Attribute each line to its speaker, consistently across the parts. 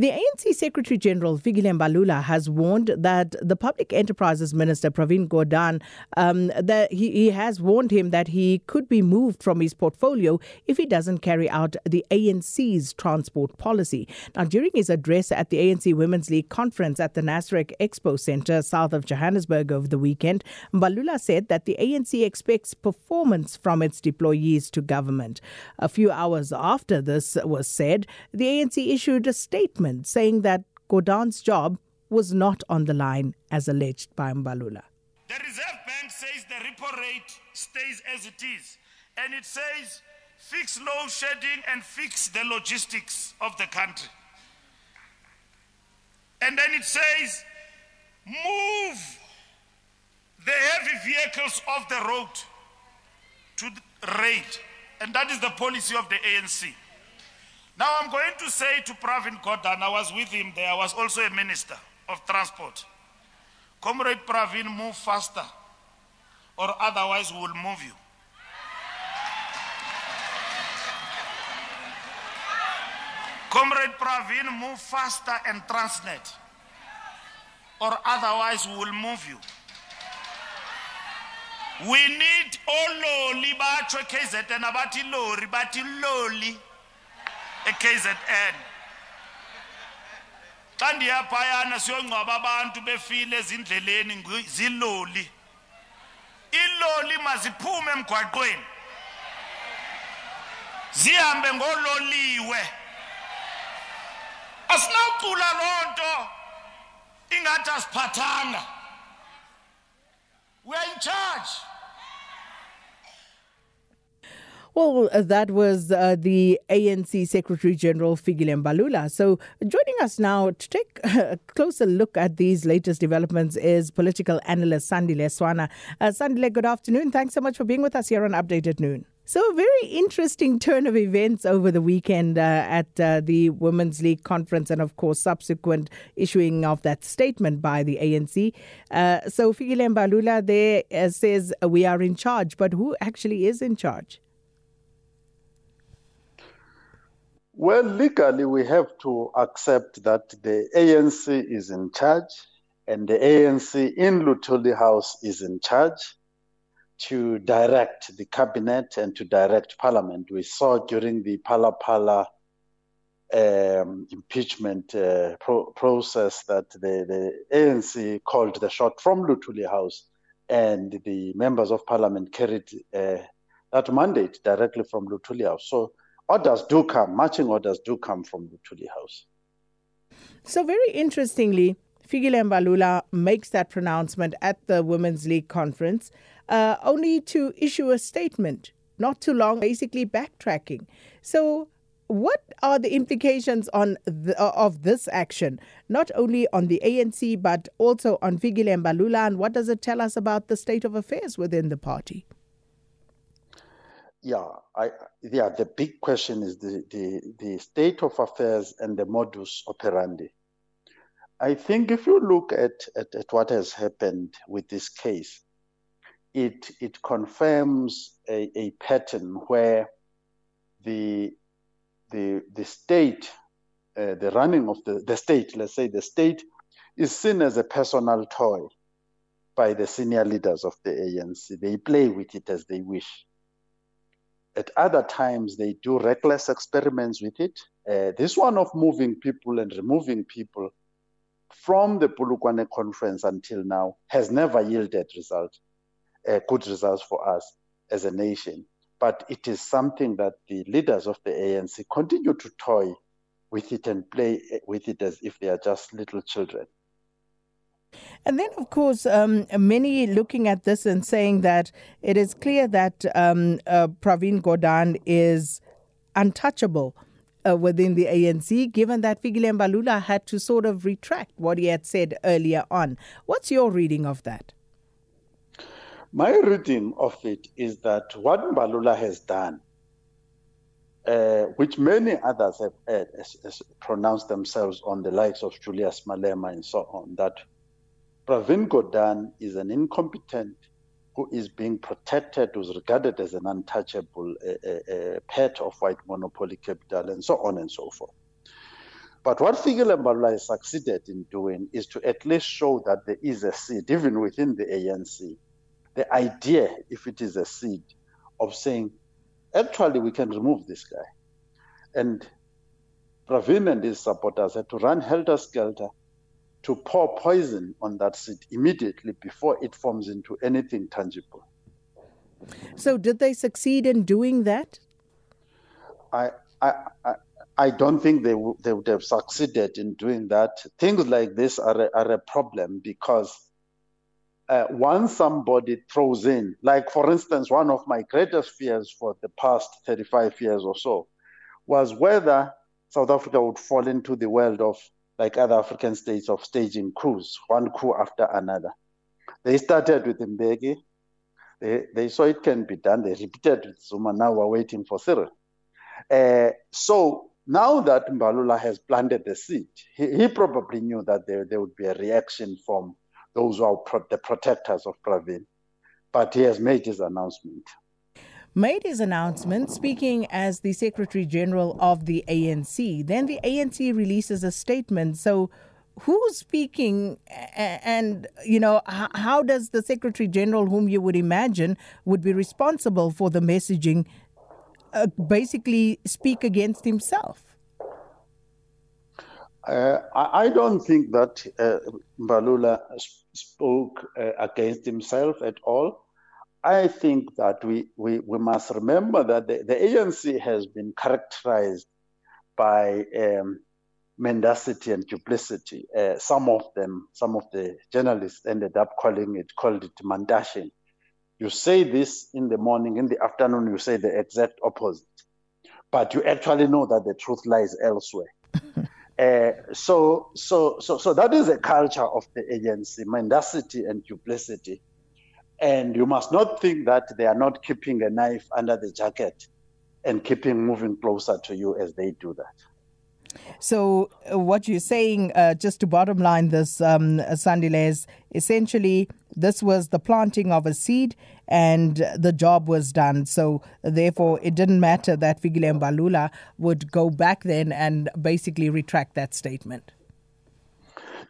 Speaker 1: The ANC Secretary General Fikile Mbalula has warned that the Public Enterprises Minister Pravin Gordhan um, that he, he has warned him that he could be moved from his portfolio if he doesn't carry out the ANC's transport policy. Now, during his address at the ANC Women's League conference at the Nasrec Expo Centre south of Johannesburg over the weekend, Mbalula said that the ANC expects performance from its deployees to government. A few hours after this was said, the ANC issued a statement statement saying that Gordhan's job was not on the line as alleged by Mbalula.
Speaker 2: The Reserve Bank says the repo rate stays as it is, and it says fix load shedding and fix the logistics of the country. And then it says move the heavy vehicles off the road to the rate. And that is the policy of the ANC. Now I'm going to say to Pravin Gordhan, I was with him there, I was also a minister of transport. Comrade Pravin, move faster, or otherwise we will move you. Comrade Pravin, move faster and Transnet, or otherwise we will move you. We need all loli batsho KZN abathi lori bathi loli eKZN. Xa ndiyaphayana siyongcwaba abantu befile ezindleleni ziloli. Iloli maziphume emgwaqweni. Zihambe ngololiwe asinawucula loo nto ingathi asiphathanga. We are in charge.
Speaker 1: Well, uh, that was uh, the ANC Secretary General Fikile Mbalula. So, joining us now to take a closer look at these latest developments is political analyst Sandile Swana. Uh, Sandile, good afternoon. Thanks so much for being with us here on Update at Noon. So, a very interesting turn of events over the weekend uh, at uh, the Women's League conference, and of course, subsequent issuing of that statement by the ANC. Uh, so, Fikile Mbalula there uh, says we are in charge, but who actually is in charge?
Speaker 3: Well, legally, we have to accept that the ANC is in charge and the ANC in Luthuli House is in charge to direct the cabinet and to direct parliament. We saw during the Phala um, impeachment uh, pro- process that the, the ANC called the shot from Luthuli House and the members of parliament carried uh, that mandate directly from Luthuli House. So orders do come, marching orders do come from the Tuli House.
Speaker 1: So, very interestingly, Fikile Mbalula makes that pronouncement at the Women's League conference, uh, only to issue a statement not too long, basically backtracking. So, what are the implications on the, uh, of this action, not only on the ANC but also on Fikile Mbalula, and what does it tell us about the state of affairs within the party?
Speaker 3: Yeah, I yeah, the big question is the, the, the state of affairs and the modus operandi. I think if you look at, at, at what has happened with this case, it it confirms a, a pattern where the the the state, uh, the running of the, the state, let's say the state, is seen as a personal toy by the senior leaders of the ANC. They play with it as they wish at other times, they do reckless experiments with it. Uh, this one of moving people and removing people from the Polokwane conference until now has never yielded result, uh, good results for us as a nation. But it is something that the leaders of the ANC continue to toy with it and play with it as if they are just little children.
Speaker 1: And then, of course, um, many looking at this and saying that it is clear that um, uh, Pravin Gordhan is untouchable. Uh, within the ANC, given that Fikile Mbalula had to sort of retract what he had said earlier on. What's your reading of that?
Speaker 3: My reading of it is that what Mbalula has done, uh, which many others have, uh, has, has pronounced themselves on the likes of Julius Malema and so on, that Pravin Gordhan is an incompetent who is being protected, who's regarded as an untouchable uh, uh, pet of white monopoly capital, and so on and so forth. But what Fikile Mbalula has succeeded in doing is to at least show that there is a seed, even within the ANC. The idea, if it is a seed, of saying, actually, we can remove this guy. And Pravin and his supporters had to run helter skelter to pour poison on that seed immediately before it forms into anything tangible.
Speaker 1: So, did they succeed in doing that?
Speaker 3: I, I, I, I don't think they, w- they would have succeeded in doing that. Things like this are a, are a problem because uh, once somebody throws in, like for instance, one of my greatest fears for the past 35 years or so was whether South Africa would fall into the world of like other African states of staging coups, one coup after another. They started with Mbeki. They, they saw it can be done. They repeated with Zuma. Now we're waiting for Cyril. Uh, so now that Mbalula has planted the seed, he, he probably knew that there, there would be a reaction from those who are pro- the protectors of Pravin. But he has made his announcement.
Speaker 1: Made his announcement speaking as the Secretary General of the ANC. Then the ANC releases a statement. So, who's speaking and you know how does the secretary general whom you would imagine would be responsible for the messaging uh, basically speak against himself
Speaker 3: uh, I don't think that uh, Mbalula spoke uh, against himself at all. I think that we, we, we must remember that the, the ANC has been characterized by um, mendacity and duplicity. Uh, some of them, some of the journalists ended up calling it, called it mandashing. You say this in the morning, in the afternoon, you say the exact opposite. But you actually know that the truth lies elsewhere. uh, so, so, so, so that is a culture of the ANC, mendacity and duplicity. And you must not think that they are not keeping a knife under the jacket and keeping moving closer to you as they do that.
Speaker 1: So, uh, what you're saying, uh, just to bottom line this, um, Sandile, is essentially this was the planting of a seed and the job was done. So, therefore, it didn't matter that Fikile Mbalula would go back then and basically retract that statement.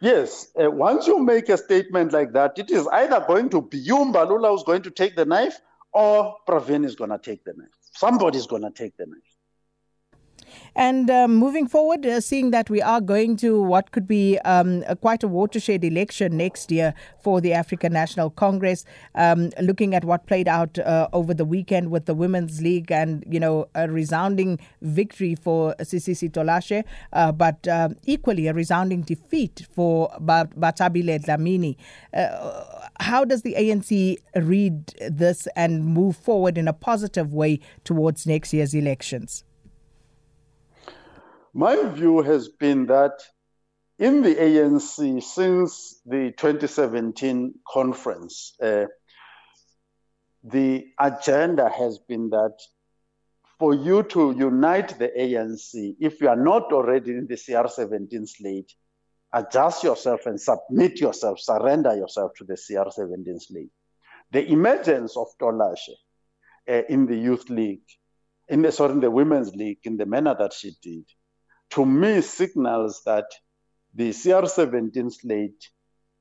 Speaker 3: Yes, uh, once you make a statement like that, it is either going to be you, Mbalula, who's going to take the knife, or Pravin is going to take the knife. Somebody's going to take the knife.
Speaker 1: And um, moving forward, uh, seeing that we are going to what could be um, a, quite a watershed election next year for the African National Congress, um, looking at what played out uh, over the weekend with the Women's League and, you know, a resounding victory for Sisisi Tolashe, uh, but uh, equally a resounding defeat for Bathabile Dlamini. Uh, how does the ANC read this and move forward in a positive way towards next year's elections?
Speaker 3: My view has been that in the ANC since the 2017 conference, uh, the agenda has been that for you to unite the ANC, if you are not already in the CR17 slate, adjust yourself and submit yourself, surrender yourself to the CR17 slate. The emergence of Tolashe uh, in the youth league, in the sorry, in the women's league, in the manner that she did, to me signals that the CR17 slate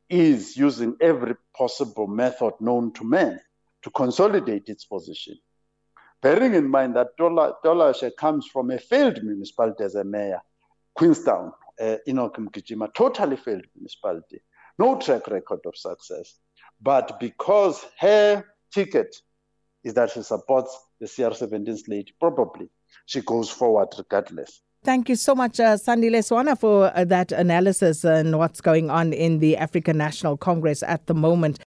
Speaker 3: is using every possible method known to man to consolidate its position. Bearing in mind that Tolashe comes from a failed municipality as a mayor, Queenstown, uh, Enoch Mgijima, totally failed municipality, no track record of success. But because her ticket is that she supports the CR17 slate, probably she goes forward regardless.
Speaker 1: Thank you so much, uh, Sandile Swana, for uh, that analysis and what's going on in the African National Congress at the moment.